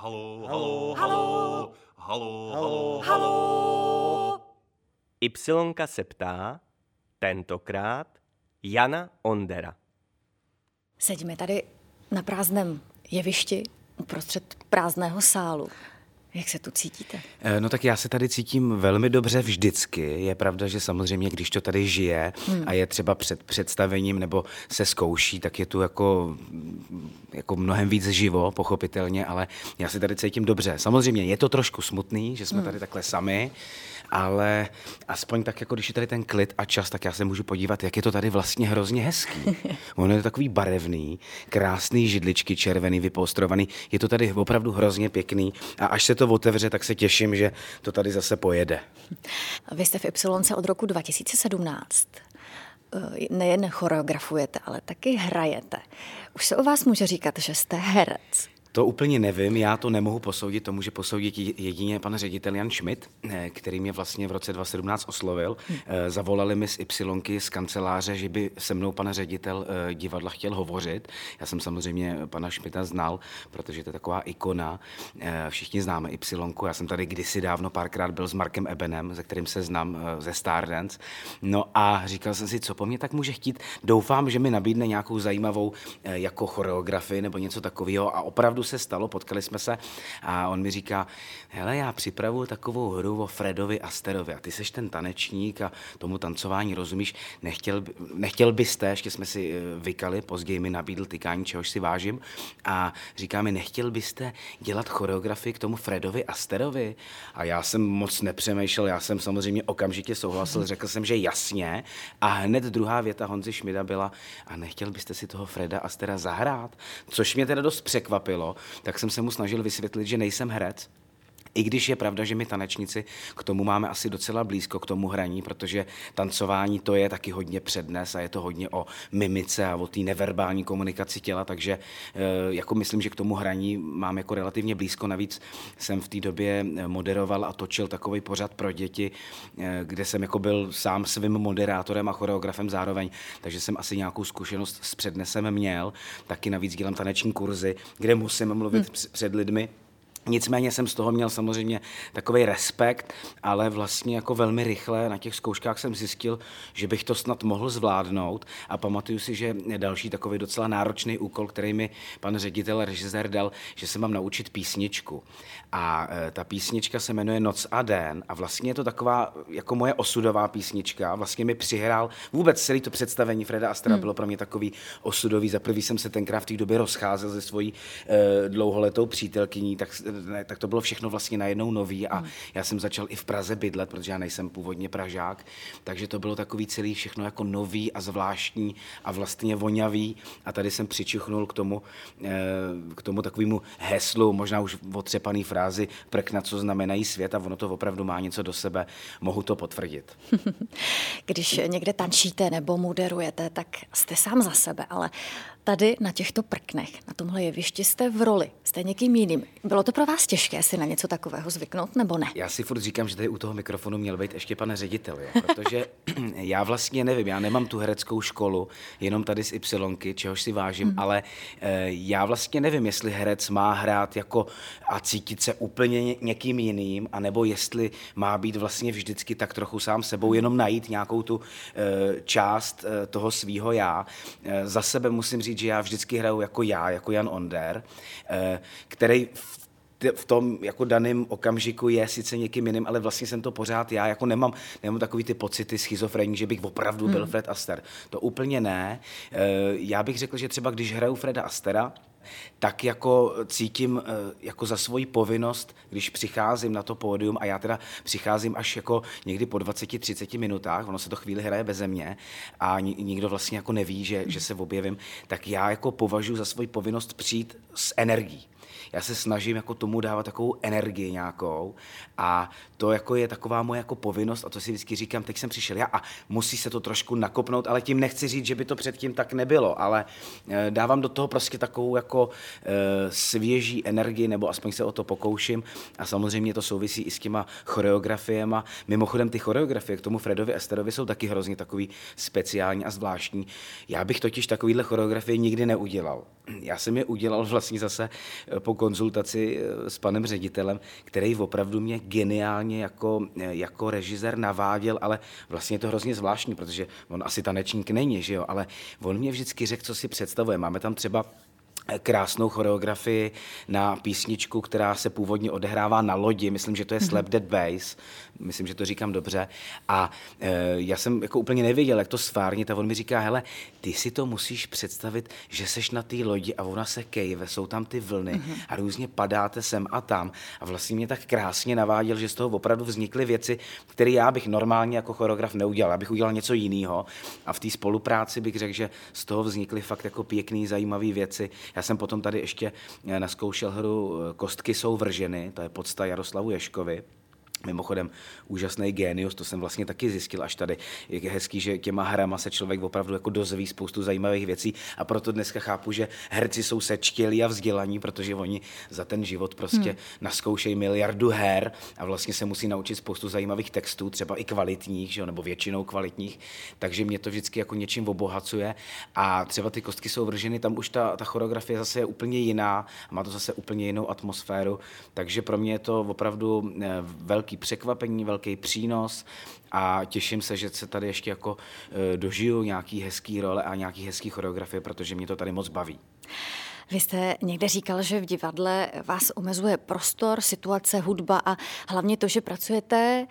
Halo, halo, halo, halo, halo, Halo! Ypsilonka se ptá, tentokrát Jana Ondera. Sedíme tady na prázdném jevišti uprostřed prázdného sálu. Jak se tu cítíte? Eh, No tak já se tady cítím velmi dobře vždycky. Je pravda, že samozřejmě, když to tady žije hmm. a je třeba před představením nebo se zkouší, tak je tu jako, jako mnohem víc živo, pochopitelně, ale já se tady cítím dobře. Samozřejmě je to trošku smutný, že jsme hmm. tady takhle sami, ale aspoň tak, jako když je tady ten klid a čas, tak já se můžu podívat, jak je to tady vlastně hrozně hezký. Ono je takový barevný, krásný židličky, červený, vypostrovaný. Je to tady opravdu hrozně pěkný a až se to otevře, tak se těším, že to tady zase pojede. Vy jste v Ypsilonce od roku 2017. Eh, Nejen choreografujete, ale taky hrajete. Už se o vás může říkat, že jste herec. To úplně nevím, já to nemohu posoudit, to může posoudit je- jedině pan ředitel Jan Schmidt, eh, který mě vlastně v roce 2017 oslovil. Eh, Zavolali mi z Ypsilonky z kanceláře, že by se mnou pan ředitel eh, divadla chtěl hovořit. Já jsem samozřejmě pana Schmidta znal, protože to je taková ikona. Všichni známe Ypsilonku, já jsem tady kdysi dávno párkrát byl s Markem Ebenem, se kterým se znám ze Stardance. No a říkal jsem si, co po mně tak může chtít. Doufám, že mi nabídne nějakou zajímavou jako choreografii nebo něco takového a opravdu se stalo, potkali jsme se a on mi říká, hele, já připravuju takovou hru o Fredovi Asterovi a ty seš ten tanečník a tomu tancování rozumíš, nechtěl, nechtěl byste, ještě jsme si eh, vykali, později mi nabídl tykání, čehož si vážím a říká mi, nechtěl byste dělat choreografii k tomu Fredovi Asterovi? A já jsem moc nepřemýšlel, já jsem samozřejmě okamžitě souhlasil, řekl jsem, že jasně a hned druhá věta Honzy Šmida byla, a nechtěl byste si toho Freda Astera zahrát? Což mě teda dost překvapilo, tak jsem se mu snažil vysvětlit, že nejsem herec, i když je pravda, že my tanečníci k tomu máme asi docela blízko, k tomu hraní, protože tancování to je taky hodně přednes a je to hodně o mimice a o té neverbální komunikaci těla, takže eh, jako myslím, že k tomu hraní mám jako relativně blízko. Navíc jsem v té době eh, moderoval a točil takový pořad pro děti, eh, kde jsem jako byl sám svým moderátorem a choreografem zároveň, takže jsem asi nějakou zkušenost s přednesem měl. Taky navíc dělám taneční kurzy, kde musím mluvit hmm. před lidmi. Nicméně jsem z toho měl samozřejmě takový respekt, ale vlastně jako velmi rychle na těch zkouškách jsem zjistil, že bych to snad mohl zvládnout a pamatuju si, že další takový docela náročný úkol, který mi pan ředitel, režisér dal, že se mám naučit písničku. A e, ta písnička se jmenuje Noc a den a vlastně je to taková jako moje osudová písnička. Vlastně mi přihrál vůbec celé to představení Freda Astra hmm. bylo pro mě takový osudový. Za prvý jsem se tenkrát v té době rozcházel se svojí e, dlouholetou přítelkyní, tak, ne, tak to bylo všechno vlastně najednou nový a já jsem začal i v Praze bydlet, protože já nejsem původně Pražák, takže to bylo takový celý všechno jako nový a zvláštní a vlastně vonavý a tady jsem přičuchnul k tomu, e, k tomu takovému heslu, možná už otřepaný frázi prkna, co znamenají svět a ono to opravdu má něco do sebe, mohu to potvrdit. Když někde tančíte nebo moderujete, tak jste sám za sebe, ale tady na těchto prknech, na tomhle jevišti jste v roli, jste někým jiným. Bylo to pro vás těžké si na něco takového zvyknout nebo ne? Já si furt říkám, že tady u toho mikrofonu měl být ještě pan ředitel, jo? protože já vlastně nevím, já nemám tu hereckou školu, jenom tady z Ypsilonky, čehož si vážím, mm. ale e, já vlastně nevím, jestli herec má hrát jako a cítit se úplně ně, někým jiným, anebo jestli má být vlastně vždycky tak trochu sám sebou, jenom najít nějakou tu e, část e, toho svýho já. E, za sebe musím říct, že já vždycky hraju jako já, jako Jan Onder, e, který v tom jako daném okamžiku je sice někým jiným, ale vlastně jsem to pořád já, jako nemám, nemám takový ty pocity schizofrení, že bych opravdu byl Fred Aster. To úplně ne. E, Já bych řekl, že třeba když hraju Freda Astera, tak jako cítím eh, jako za svoji povinnost, když přicházím na to pódium a já teda přicházím až jako někdy po 20-30 minutách, ono se to chvíli hraje beze mě a ni- nikdo vlastně jako neví, že, že se objevím, tak já jako považuji za svoji povinnost přijít s energií já se snažím jako tomu dávat takovou energii nějakou a to jako je taková moje jako povinnost a to si vždycky říkám, teď jsem přišel já a musí se to trošku nakopnout, ale tím nechci říct, že by to předtím tak nebylo, ale eh, dávám do toho prostě takovou jako eh, svěží energii, nebo aspoň se o to pokouším a samozřejmě to souvisí i s těma choreografiema. Mimochodem ty choreografie k tomu Fredovi Esterovi jsou taky hrozně takový speciální a zvláštní. Já bych totiž takovýhle choreografie nikdy neudělal. Já jsem je udělal vlastně zase po konzultaci s panem ředitelem, který opravdu mě geniálně jako, jako režisér naváděl, ale vlastně je to hrozně zvláštní, protože on asi tanečník není, že jo, ale on mě vždycky řekl, co si představuje. Máme tam třeba krásnou choreografii na písničku, která se původně odehrává na lodi, myslím, že to je Slap Dead Bass, myslím, že to říkám dobře. A e, já jsem jako úplně nevěděl, jak to stvárnit a on mi říká, hele, ty si to musíš představit, že seš na té lodi a ona se kejve, jsou tam ty vlny mm-hmm. a různě padáte sem a tam. A vlastně mě tak krásně naváděl, že z toho opravdu vznikly věci, které já bych normálně jako choreograf neudělal. Abych udělal něco jiného. A v té spolupráci bych řekl, že z toho vznikly fakt jako pěkný, zajímavé věci. Já jsem potom tady ještě eh, naskoušel hru eh, Kostky jsou vrženy, to je podsta Jaroslavu Ješkovi. Mimochodem, úžasný génius, to jsem vlastně taky zjistil až tady. Je hezký, že těma hrama se člověk opravdu jako dozví spoustu zajímavých věcí a proto dneska chápu, že herci jsou sečtělí a vzdělaní, protože oni za ten život prostě hmm. naskoušejí miliardu her a vlastně se musí naučit spoustu zajímavých textů, třeba i kvalitních, že jo, nebo většinou kvalitních, takže mě to vždycky jako něčím obohacuje a třeba ty kostky jsou vrženy, tam už ta, ta choreografie zase je úplně jiná, má to zase úplně jinou atmosféru, takže pro mě je to opravdu eh, velký velký překvapení, velký přínos a těším se, že se tady ještě jako e, dožiju nějaký hezký role a nějaký hezký choreografie, protože mě to tady moc baví. Vy jste někde říkal, že v divadle vás omezuje prostor, situace, hudba a hlavně to, že pracujete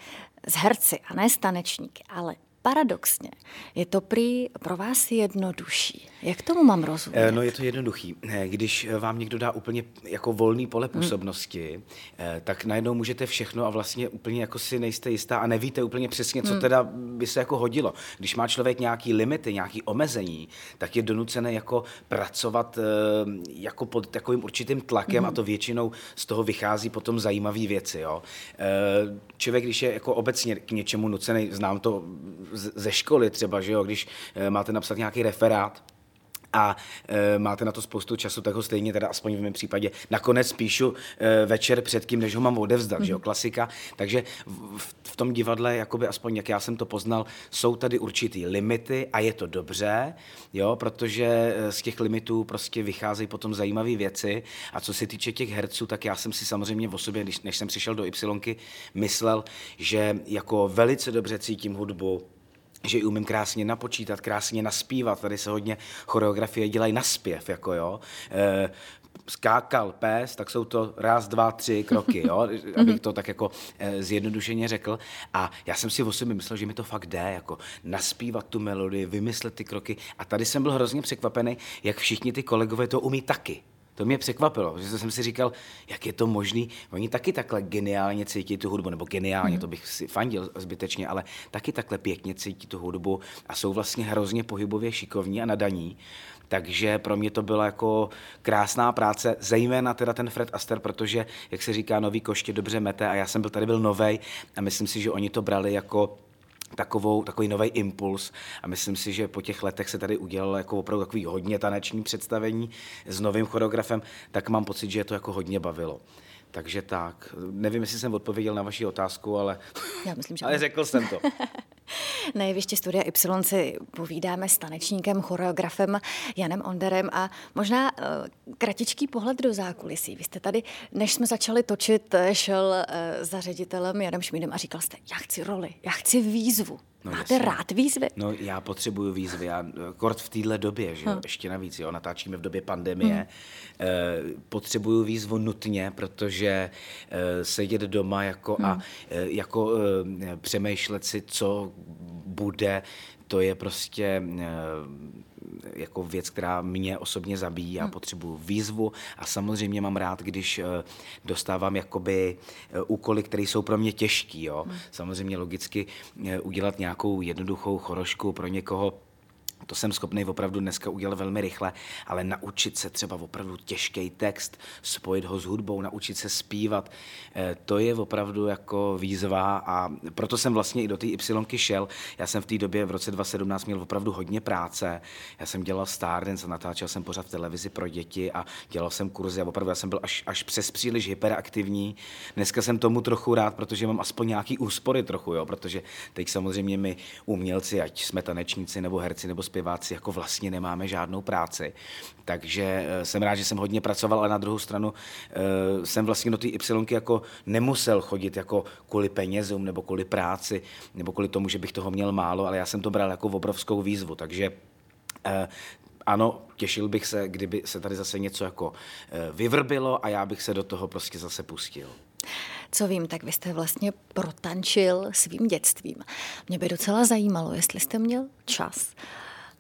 s herci a ne s tanečníky. Ale paradoxně je to prý pro vás jednodušší. Jak tomu mám rozumět? Eh, no je to jednoduchý. Eh, když vám někdo dá úplně jako volný pole hmm. působnosti, hmm. tak najednou můžete všechno a vlastně úplně jako si nejste jistá a nevíte úplně přesně, co hmm. teda by se jako hodilo. Když má člověk nějaký limity, nějaký omezení, tak je donucený jako pracovat jako pod takovým určitým tlakem hmm. a to většinou z toho vychází potom zajímavé věci. Jo. Člověk, když je jako obecně k něčemu nucený, znám to ze školy třeba, že jo, když máte napsat nějaký referát, a e, máte na to spoustu času, tak ho stejně teda aspoň v mém případě nakonec píšu e, večer předtím, než ho mám odevzdat, mm-hmm. že jo, mhm. klasika. Takže v, v tom divadle, jakoby aspoň jak já jsem to poznal, jsou tady určitý limity a je to dobře, jo, protože z těch limitů prostě vycházejí potom zajímavé věci a co se týče těch herců, tak já jsem si samozřejmě v osobě, když, než jsem přišel do Ypsilonky, myslel, že jako velice dobře cítím hudbu, že ji umím krásně napočítat, krásně naspívat. Tady se hodně choreografie dělají na zpěv, jako jo. E, skákal pes, tak jsou to raz, dva, tři kroky, jo? abych to tak jako e, zjednodušeně řekl. A já jsem si o sobě myslel, že mi to fakt jde, jako naspívat tu melodii, vymyslet ty kroky. A tady jsem byl hrozně překvapený, jak všichni ty kolegové to umí taky. To mě překvapilo, že jsem si říkal, jak je to možný. Oni taky takhle geniálně cítí tu hudbu, nebo geniálně, mm. to bych si fandil zbytečně, ale taky takhle pěkně cítí tu hudbu a jsou vlastně hrozně pohybově šikovní a nadaní. Takže pro mě to byla jako krásná práce, zejména teda ten Fred Aster, protože, jak se říká, nový koště dobře mete a já jsem byl tady byl novej a myslím si, že oni to brali jako takovou, takový nový impuls a myslím si, že po těch letech se tady udělalo jako opravdu takový hodně taneční představení s novým choreografem, tak mám pocit, že je to jako hodně bavilo. Takže tak, nevím, jestli jsem odpověděl na vaši otázku, ale, Já myslím, že ale řekl jsem to. Na jevišti Studia Y si povídáme s tanečníkem, choreografem Janem Onderem a možná uh, kratičký pohled do zákulisí. Vy jste tady, než jsme začali točit, eh, šel uh, za ředitelem Janem Šmídem a říkal jste, já chci roli, já chci výzvu. No, Máte jasně. rád výzvy? No já potřebuju výzvy, já kort v téhle době, že jo, hmm. ještě navíc, jo, natáčíme v době pandemie. Hmm. E, potřebuju výzvu nutně, protože e, sedět doma jako hmm. a e, jako e, přemýšlet si, co bude, to je prostě e, jako věc, která mě osobně zabíjí. Já hmm. potřebuju výzvu a samozřejmě mám rád, když eh, dostávám jakoby eh, úkoly, které jsou pro mě těžký. Jo. Hmm. Samozřejmě logicky eh, udělat nějakou jednoduchou chorošku pro někoho to jsem schopný opravdu dneska udělat velmi rychle, ale naučit se třeba opravdu těžký text, spojit ho s hudbou, naučit se zpívat, eh, to je opravdu jako výzva a proto jsem vlastně i do té Ypsilonky šel. Já jsem v té době v roce 2017 měl opravdu hodně práce. Já jsem dělal Stardance a natáčel jsem pořád v televizi pro děti a dělal jsem kurzy a opravdu já jsem byl až, až přes příliš hyperaktivní. Dneska jsem tomu trochu rád, protože mám aspoň nějaký úspory trochu, jo, protože teď samozřejmě my umělci, ať jsme tanečníci nebo herci nebo zpěváci, zpěváci jako vlastně nemáme žádnou práci. Takže eh, jsem rád, že jsem hodně pracoval, ale na druhou stranu eh, jsem vlastně do té Y jako nemusel chodit jako kvůli penězům nebo kvůli práci nebo kvůli tomu, že bych toho měl málo, ale já jsem to bral jako obrovskou výzvu. Takže ano, těšil bych se, kdyby se tady zase něco jako vyvrbilo a já bych se do toho prostě zase pustil. Co vím, tak vy jste vlastně protančil svým dětstvím. Mě by docela zajímalo, jestli jste měl čas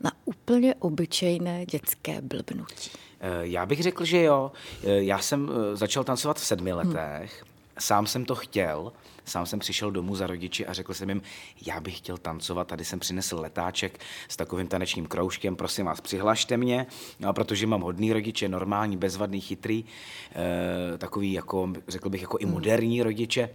na úplně obyčejné dětské blbnutí. Eh, já bych řekl, že jo. Eh, já jsem eh, začal tancovat v sedmi letech. Hmm. Sám jsem to chtěl, Sám jsem přišel domů za rodiči a řekl jsem jim, já bych chtěl tancovat, tady jsem přinesl letáček s takovým tanečním kroužkem, prosím vás, přihlašte mě, no, protože mám hodný rodiče, normální, bezvadný, chytrý, e, takový, jako, řekl bych, jako i moderní rodiče,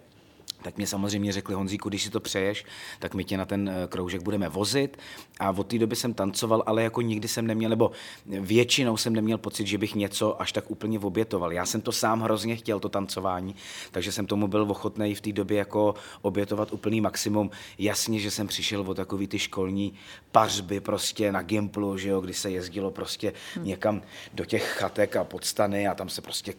tak mě samozřejmě řekli, Honzíku, když si to přeješ, tak my tě na ten eh, kroužek budeme vozit. A od té doby jsem tancoval, ale jako nikdy jsem neměl, nebo většinou jsem neměl pocit, že bych něco až tak úplně obětoval. Já jsem to sám hrozně chtěl, to tancování, takže jsem tomu byl ochotný v té době jako obětovat úplný maximum. Jasně, že jsem přišel o takový ty školní pařby prostě na Gimplu, že jo, kdy se jezdilo prostě hmm. někam do těch chatek a podstany a tam se prostě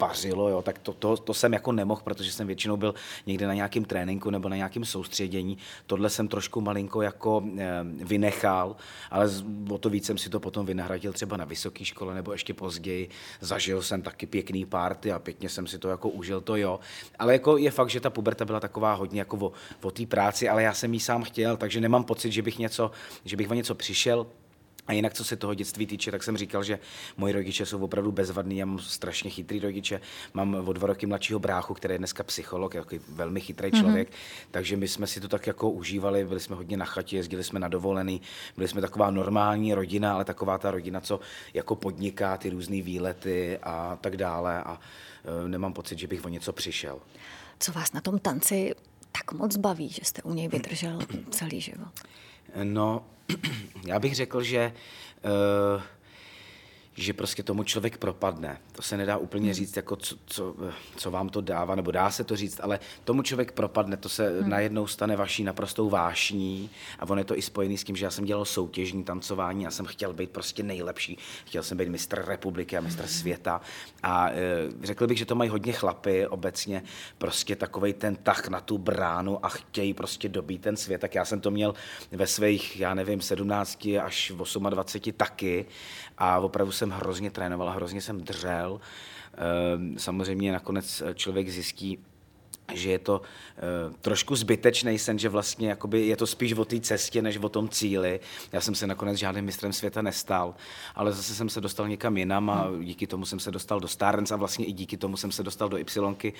pařilo, jo, tak to, to, to, jsem jako nemohl, protože jsem většinou byl někde na nějakém tréninku nebo na nějakém soustředění. Tohle jsem trošku malinko jako e, vynechal, ale o to víc jsem si to potom vynahradil třeba na vysoké škole nebo ještě později. Zažil jsem taky pěkný párty a pěkně jsem si to jako užil, to jo. Ale jako je fakt, že ta puberta byla taková hodně jako o, o té práci, ale já jsem ji sám chtěl, takže nemám pocit, že bych něco, že bych o něco přišel. A jinak, co se toho dětství týče, tak jsem říkal, že moji rodiče jsou opravdu bezvadní, já mám strašně chytrý rodiče. Mám o dva roky mladšího bráchu, který je dneska psycholog, jako velmi chytrý mhm. člověk, mm-hmm. takže my jsme si to tak jako užívali, byli jsme hodně na chatě, jezdili jsme na dovolený, byli jsme taková normální rodina, ale taková ta rodina, co jako podniká ty různé výlety a tak dále a e, nemám pocit, že bych o něco přišel. Co vás na tom tanci tak moc baví, že jste u něj vydržel celý život? No, já bych řekl, že uh, že prostě tomu člověk propadne. To se nedá úplně hmm. říct, jako co, co, co vám to dává, nebo dá se to říct, ale tomu člověk propadne, to se hmm. najednou stane vaší naprostou vášní a on je to i spojený s tím, že já jsem dělal soutěžní tancování, já jsem chtěl být prostě nejlepší, chtěl jsem být mistr republiky a mistr hmm. světa a e, řekl bych, že to mají hodně chlapy obecně, prostě takový ten tah na tu bránu a chtějí prostě dobít ten svět, tak já jsem to měl ve svých, já nevím, 17 až 28 taky a opravdu jsem hrozně trénoval, hrozně jsem dřel. Ehm, samozřejmě nakonec člověk zjistí, že je to uh, trošku zbytečný sen, že vlastně jakoby je to spíš o té cestě, než o tom cíli. Já jsem se nakonec žádným mistrem světa nestal, ale zase jsem se dostal někam jinam a díky tomu jsem se dostal do Starens a vlastně i díky tomu jsem se dostal do Y,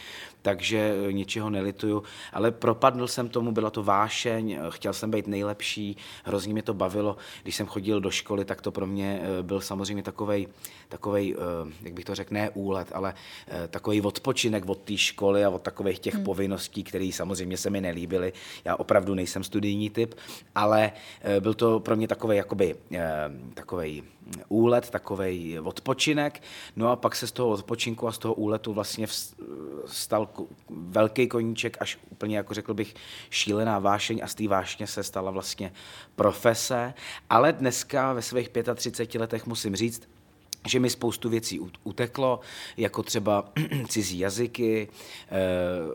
takže eh, ničeho nelituju. Ale propadl jsem tomu, byla to vášeň, eh, chtěl jsem být nejlepší, hrozně mě to bavilo. Když jsem chodil do školy, tak to pro mě byl samozřejmě takovej, takovej jak bych to řekl, ne úlet, ale takový odpočinek od té školy a od takových těch hmm. povinností, které samozřejmě se mi nelíbily. Já opravdu nejsem studijní typ, ale eh, byl to pro mě takový jakoby eh, takový úlet, takový odpočinek. No a pak se z toho odpočinku a z toho úletu vlastně stal velký koníček, až úplně, jako řekl bych, šílená vášeň a z té vášně se stala vlastně profese. Ale dneska ve svých 35 letech musím říct, že mi spoustu věcí uteklo, jako třeba cizí jazyky, eh,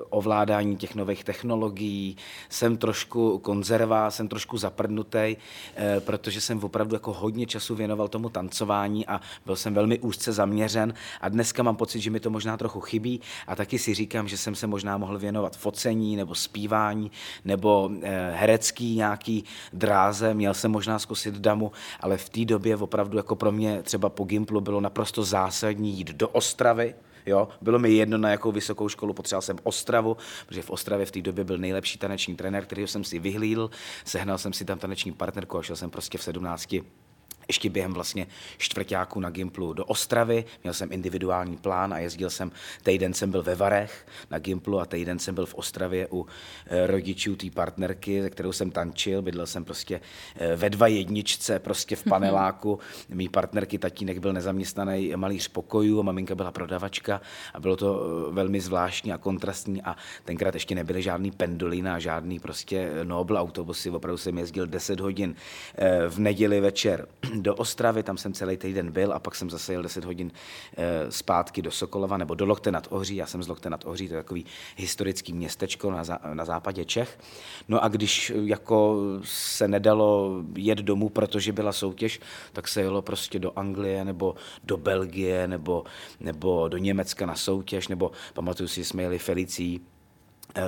ovládání těch nových technologií. Jsem trošku konzerva, jsem trošku zaprdnutý, eh, protože jsem opravdu jako hodně času věnoval tomu tancování a byl jsem velmi úzce zaměřen. A dneska mám pocit, že mi to možná trochu chybí. A taky si říkám, že jsem se možná mohl věnovat focení nebo zpívání nebo eh, herecký nějaký dráze, měl jsem možná zkusit damu, ale v té době opravdu jako pro mě třeba po Gimplu Gimplu bylo naprosto zásadní jít do Ostravy, Jo, bylo mi jedno, na jakou vysokou školu potřeboval jsem Ostravu, protože v Ostravě v té době byl nejlepší taneční trenér, kterého jsem si vyhlídl. Sehnal jsem si tam taneční partnerku a šel jsem prostě v 17 ještě během vlastně čtvrtáku na Gimplu do Ostravy. Měl jsem individuální plán a jezdil jsem, týden jsem byl ve Varech na Gimplu a týden jsem byl v Ostravě u eh, rodičů té partnerky, ze kterou jsem tančil. Bydlel jsem prostě eh, ve dva jedničce, prostě v paneláku. Mý partnerky tatínek byl nezaměstnaný malíř pokojů a maminka byla prodavačka a bylo to eh, velmi zvláštní a kontrastní a tenkrát ještě nebyly žádný pendolina, žádný prostě Nobel autobusy. Opravdu jsem jezdil 10 hodin v neděli večer do Ostravy, tam jsem celý týden byl a pak jsem zase jel 10 hodin e, zpátky do Sokolova nebo do Lokte nad Ohří. Já jsem z Lokte nad Ohří, to je takový historický městečko na, zá, na západě Čech. No a když jako se nedalo jet domů, protože byla soutěž, tak se jelo prostě do Anglie nebo do Belgie nebo, nebo do Německa na soutěž, nebo pamatuju si, jsme jeli Felicí Eh,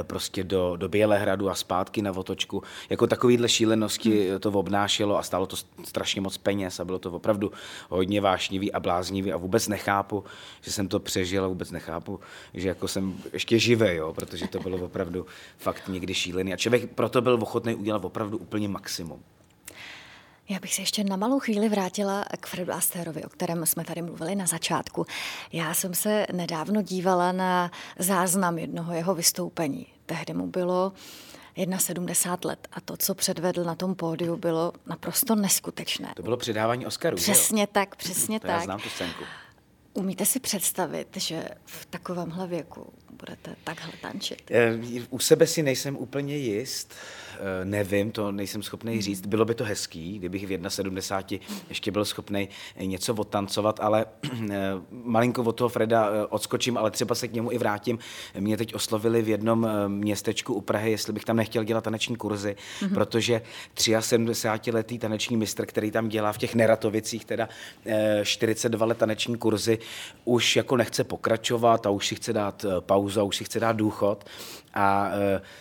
prostě do, do Bělehradu a zpátky na Votočku. Jako takovýhle šílenosti hmm. to obnášelo a stálo to strašně moc peněz a bylo to opravdu hodně vášnivý a bláznivý a vůbec nechápu, že jsem to přežil a vůbec nechápu, že jako jsem ještě živý, jo, protože to bylo opravdu fakt někdy šílený a člověk proto byl ochotný udělat opravdu úplně maximum. Já bych se ještě na malou chvíli vrátila k Fredu Asterovi, o kterém jsme tady mluvili na začátku. Já jsem se nedávno dívala na záznam jednoho jeho vystoupení. Tehdy mu bylo 71 let a to, co předvedl na tom pódiu, bylo naprosto neskutečné. To bylo předávání Oscarů, Přesně jo? tak, přesně to tak. Já znám tu scénku. Umíte si představit, že v takovémhle věku budete takhle tančit? Eh, u sebe si nejsem úplně jist. Eh, nevím, to nejsem schopný hmm. říct. Bylo by to hezký, kdybych v 71 ještě byl schopný něco odtancovat, ale eh, malinko od toho Freda odskočím, ale třeba se k němu i vrátím. Mě teď oslovili v jednom městečku u Prahy, jestli bych tam nechtěl dělat taneční kurzy, mm-hmm. protože 73-letý taneční mistr, který tam dělá v těch Neratovicích, teda 42 let taneční kurzy, už jako nechce pokračovat a už si chce dát pauzu a už si chce dát důchod. A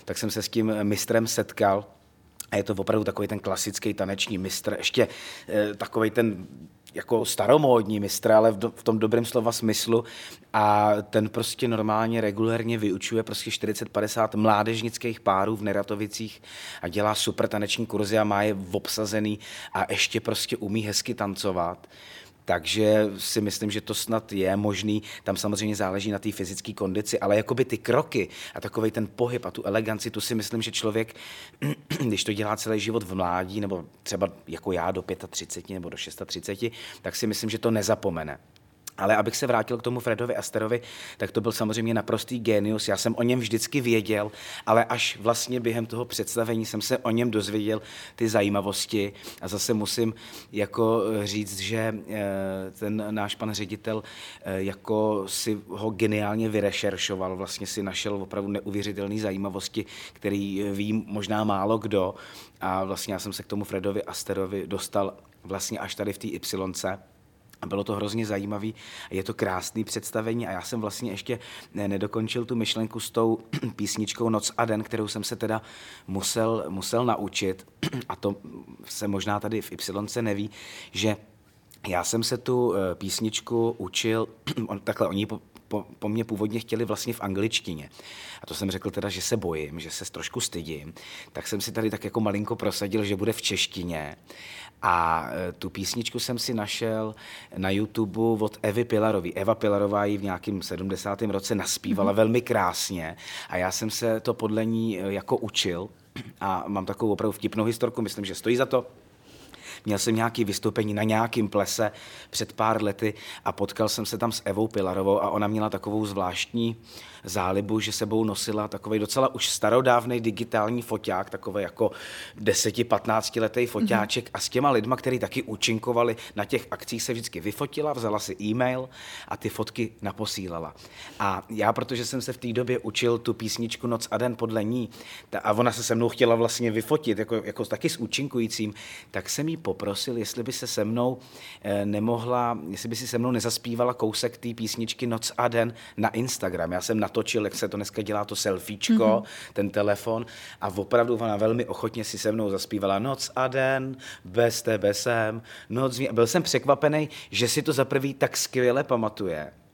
tak jsem se s tím mistrem setkal. A je to opravdu takový ten klasický taneční mistr, ještě e, takový ten jako staromódní mistr, ale v, do, v tom dobrém slova smyslu. A ten prostě normálně regulérně vyučuje prostě 40-50 mládežnických párů v Neratovicích a dělá super taneční kurzy a má je obsazený a ještě prostě umí hezky tancovat. Takže si myslím, že to snad je možný. Tam samozřejmě záleží na té fyzické kondici, ale jakoby ty kroky a takový ten pohyb a tu eleganci, tu si myslím, že člověk, když to dělá celý život v mládí, nebo třeba jako já do 35 nebo do 36, tak si myslím, že to nezapomene. Ale abych se vrátil k tomu Fredovi Asterovi, tak to byl samozřejmě naprostý genius. Já jsem o něm vždycky věděl, ale až vlastně během toho představení jsem se o něm dozvěděl ty zajímavosti. A zase musím jako říct, že eh, ten náš pan ředitel eh, jako si ho geniálně vyrešeršoval, vlastně si našel opravdu neuvěřitelné zajímavosti, který ví možná málo kdo. A vlastně já jsem se k tomu Fredovi Asterovi dostal vlastně až tady v té Y. Bylo to hrozně zajímavé, je to krásné představení a já jsem vlastně ještě nedokončil tu myšlenku s tou písničkou Noc a den, kterou jsem se teda musel, musel naučit. A to se možná tady v Y neví, že já jsem se tu eh, písničku učil, takhle oni po, po, mně původně chtěli vlastně v angličtině. A to jsem řekl teda, že se bojím, že se trošku stydím. Tak jsem si tady tak jako malinko prosadil, že bude v češtině. A e, tu písničku jsem si našel na YouTube od Evy Pilarový. Eva Pilarová ji v nějakém 70. roce naspívala mm-hmm. velmi krásně a já jsem se to podle ní e, jako učil a mám takovou opravdu vtipnou historku, myslím, že stojí za to. Měl jsem nějaké vystoupení na nějakém plese před pár lety a potkal jsem se tam s Evou Pilarovou a ona měla takovou zvláštní zálibu, že sebou nosila takový docela už starodávný digitální foťák, takový jako 10-15 letý foťáček mm-hmm. a s těma lidma, kteří taky účinkovali na těch akcích, se vždycky vyfotila, vzala si e-mail a ty fotky naposílala. A já, protože jsem se v té době učil tu písničku Noc a den podle ní, ta, a ona se se mnou chtěla vlastně vyfotit, jako, jako taky s účinkujícím, tak jsem jí poprosil, jestli by se se mnou eh, nemohla, jestli by si se mnou nezaspívala kousek té písničky Noc a den na Instagram. Já jsem na natočil, jak se to dneska dělá, to selfiečko, mm-hmm. ten telefon a opravdu ona velmi ochotně si se mnou zaspívala Noc a den, bez tebe jsem, noc A byl jsem překvapený, že si to za prvý tak skvěle pamatuje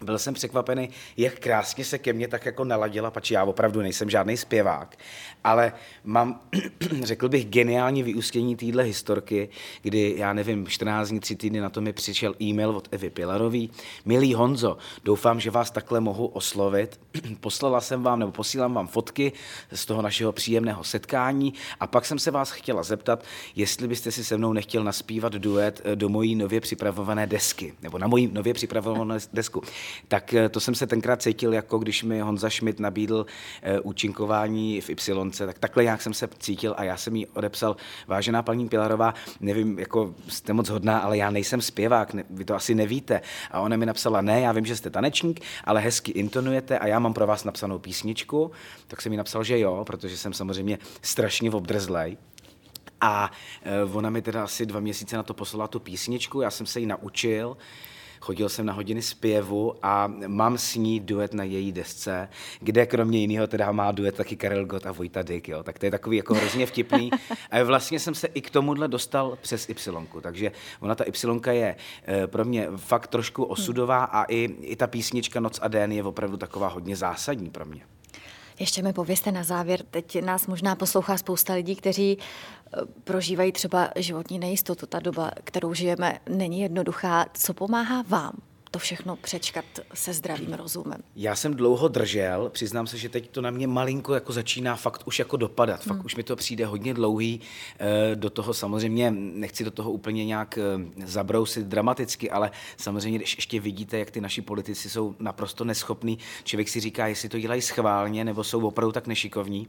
byl jsem překvapený, jak krásně se ke mně tak jako naladila, pač já opravdu nejsem žádný zpěvák, ale mám, řekl bych, geniální vyústění téhle historky, kdy, já nevím, 14 dní, 3 týdny na to mi přišel e-mail od Evy Pilarový. Milý Honzo, doufám, že vás takhle mohu oslovit. Poslala jsem vám, nebo posílám vám fotky z toho našeho příjemného setkání a pak jsem se vás chtěla zeptat, jestli byste si se mnou nechtěl naspívat duet eh, do mojí nově připravované desky, nebo na mojí nově připravované desku tak eh, to jsem se tenkrát cítil, jako když mi Honza Schmidt nabídl eh, účinkování v Y, tak takhle jak jsem se cítil a já jsem jí odepsal, vážená paní Pilarová, nevím, jako jste moc hodná, ale já nejsem zpěvák, ne, vy to asi nevíte. A ona mi napsala, ne, já vím, že jste tanečník, ale hezky intonujete a já mám pro vás napsanou písničku, tak jsem mi napsal, že jo, protože jsem samozřejmě strašně obdrzlej. A eh, ona mi teda asi dva měsíce na to poslala tu písničku, já jsem se ji naučil, chodil jsem na hodiny zpěvu a mám s ní duet na její desce, kde kromě jiného teda má duet taky Karel Gott a Vojta Dyk, jo. tak to je takový jako hrozně vtipný. A vlastně jsem se i k tomuhle dostal přes Y, takže ona ta Y je eh, pro mě fakt trošku osudová a i, i ta písnička Noc a den je opravdu taková hodně zásadní pro mě. Ještě mi pověste na závěr, teď nás možná poslouchá spousta lidí, kteří eh, prožívají třeba životní nejistotu. Ta doba, kterou žijeme, není jednoduchá. Co pomáhá vám to všechno přečkat se zdravým rozumem? Já jsem dlouho držel, přiznám se, že teď to na mě malinko jako začíná fakt už jako dopadat. Fakt hmm. už mi to přijde hodně dlouhý. Eh, do toho samozřejmě, nechci do toho úplně nějak eh, zabrousit dramaticky, ale samozřejmě, když ještě vidíte, jak ty naši politici jsou naprosto neschopní, člověk si říká, jestli to dělají schválně, nebo jsou opravdu tak nešikovní.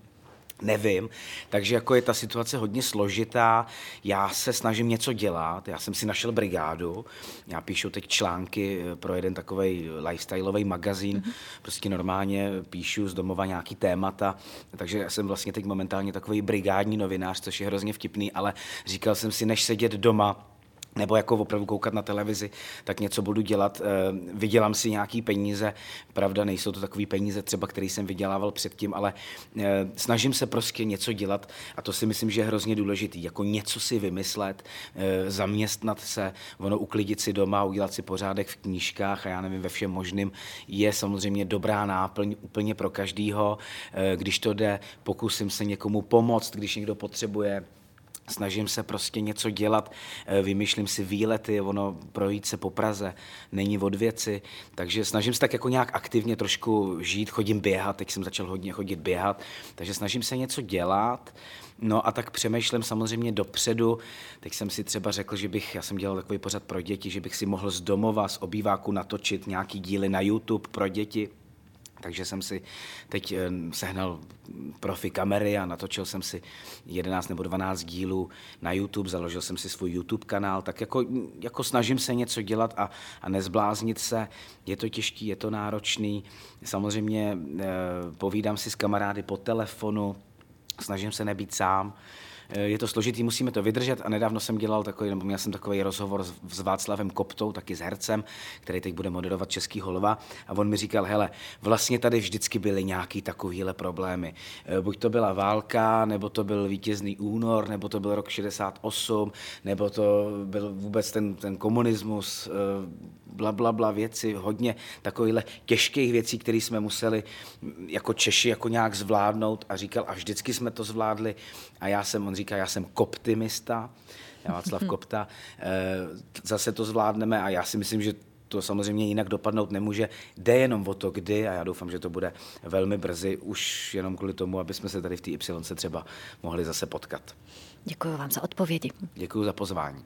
Nevím, takže jako je ta situace hodně složitá, já se snažím něco dělat, já jsem si našel brigádu, já píšu teď články eh, pro jeden takový lifestyleový magazín, mm-hmm. prostě normálně píšu z domova nějaký témata, takže já jsem vlastně teď momentálně takový brigádní novinář, což je hrozně vtipný, ale říkal jsem si, než sedět doma, nebo jako opravdu koukat na televizi, tak něco budu dělat, eh, vydělám si nějaký peníze, pravda, nejsou to takové peníze třeba, který jsem vydělával předtím, ale eh, snažím se prostě něco dělat a to si myslím, že je hrozně důležitý, jako něco si vymyslet, eh, zaměstnat se, ono uklidit si doma, udělat si pořádek v knížkách a já nevím, ve všem možným, je samozřejmě dobrá náplň úplně pro každýho, když to jde, pokusím se někomu pomoct, když někdo potřebuje, snažím se prostě něco dělat, eh, vymýšlím si výlety, ono projít se po Praze není od věci, takže snažím se tak jako nějak aktivně trošku žít, chodím běhat, teď jsem začal hodně chodit běhat, takže snažím se něco dělat, No a tak přemýšlím samozřejmě dopředu. Teď jsem si třeba řekl, že bych, já jsem dělal takový pořad pro děti, že bych si mohl z domova, z obýváku natočit nějaký díly na YouTube pro děti. Takže jsem si teď eh, sehnal profi kamery a natočil jsem si 11 nebo 12 dílů na YouTube, založil jsem si svůj YouTube kanál, tak jako, jako snažím se něco dělat a, a nezbláznit se. Je to těžký, je to náročný. Samozřejmě eh, povídám si s kamarády po telefonu, snažím se nebýt sám. Je to složitý, musíme to vydržet. A nedávno jsem dělal takový, nebo měl jsem takový rozhovor s Václavem Koptou, taky s hercem, který teď bude moderovat Český holva a on mi říkal, hele, vlastně tady vždycky byly nějaký takovýhle problémy. Eh, buď to byla válka, nebo to byl vítězný únor, nebo to byl rok 68, nebo to byl vůbec ten, ten komunismus, eh, bla, bla, bla věci, hodně takovýchhle těžkých věcí, které jsme museli jako Češi jako nějak zvládnout. A říkal, a vždycky jsme to zvládli. A já jsem, on říká, já jsem koptimista, já Václav Kopta, eh, zase to zvládneme a já si myslím, že to samozřejmě jinak dopadnout nemůže. Jde jenom o to, kdy a já doufám, že to bude velmi brzy, už jenom kvůli tomu, aby jsme se tady v té Y třeba mohli zase potkat. Děkuji vám za odpovědi. Děkuji za pozvání.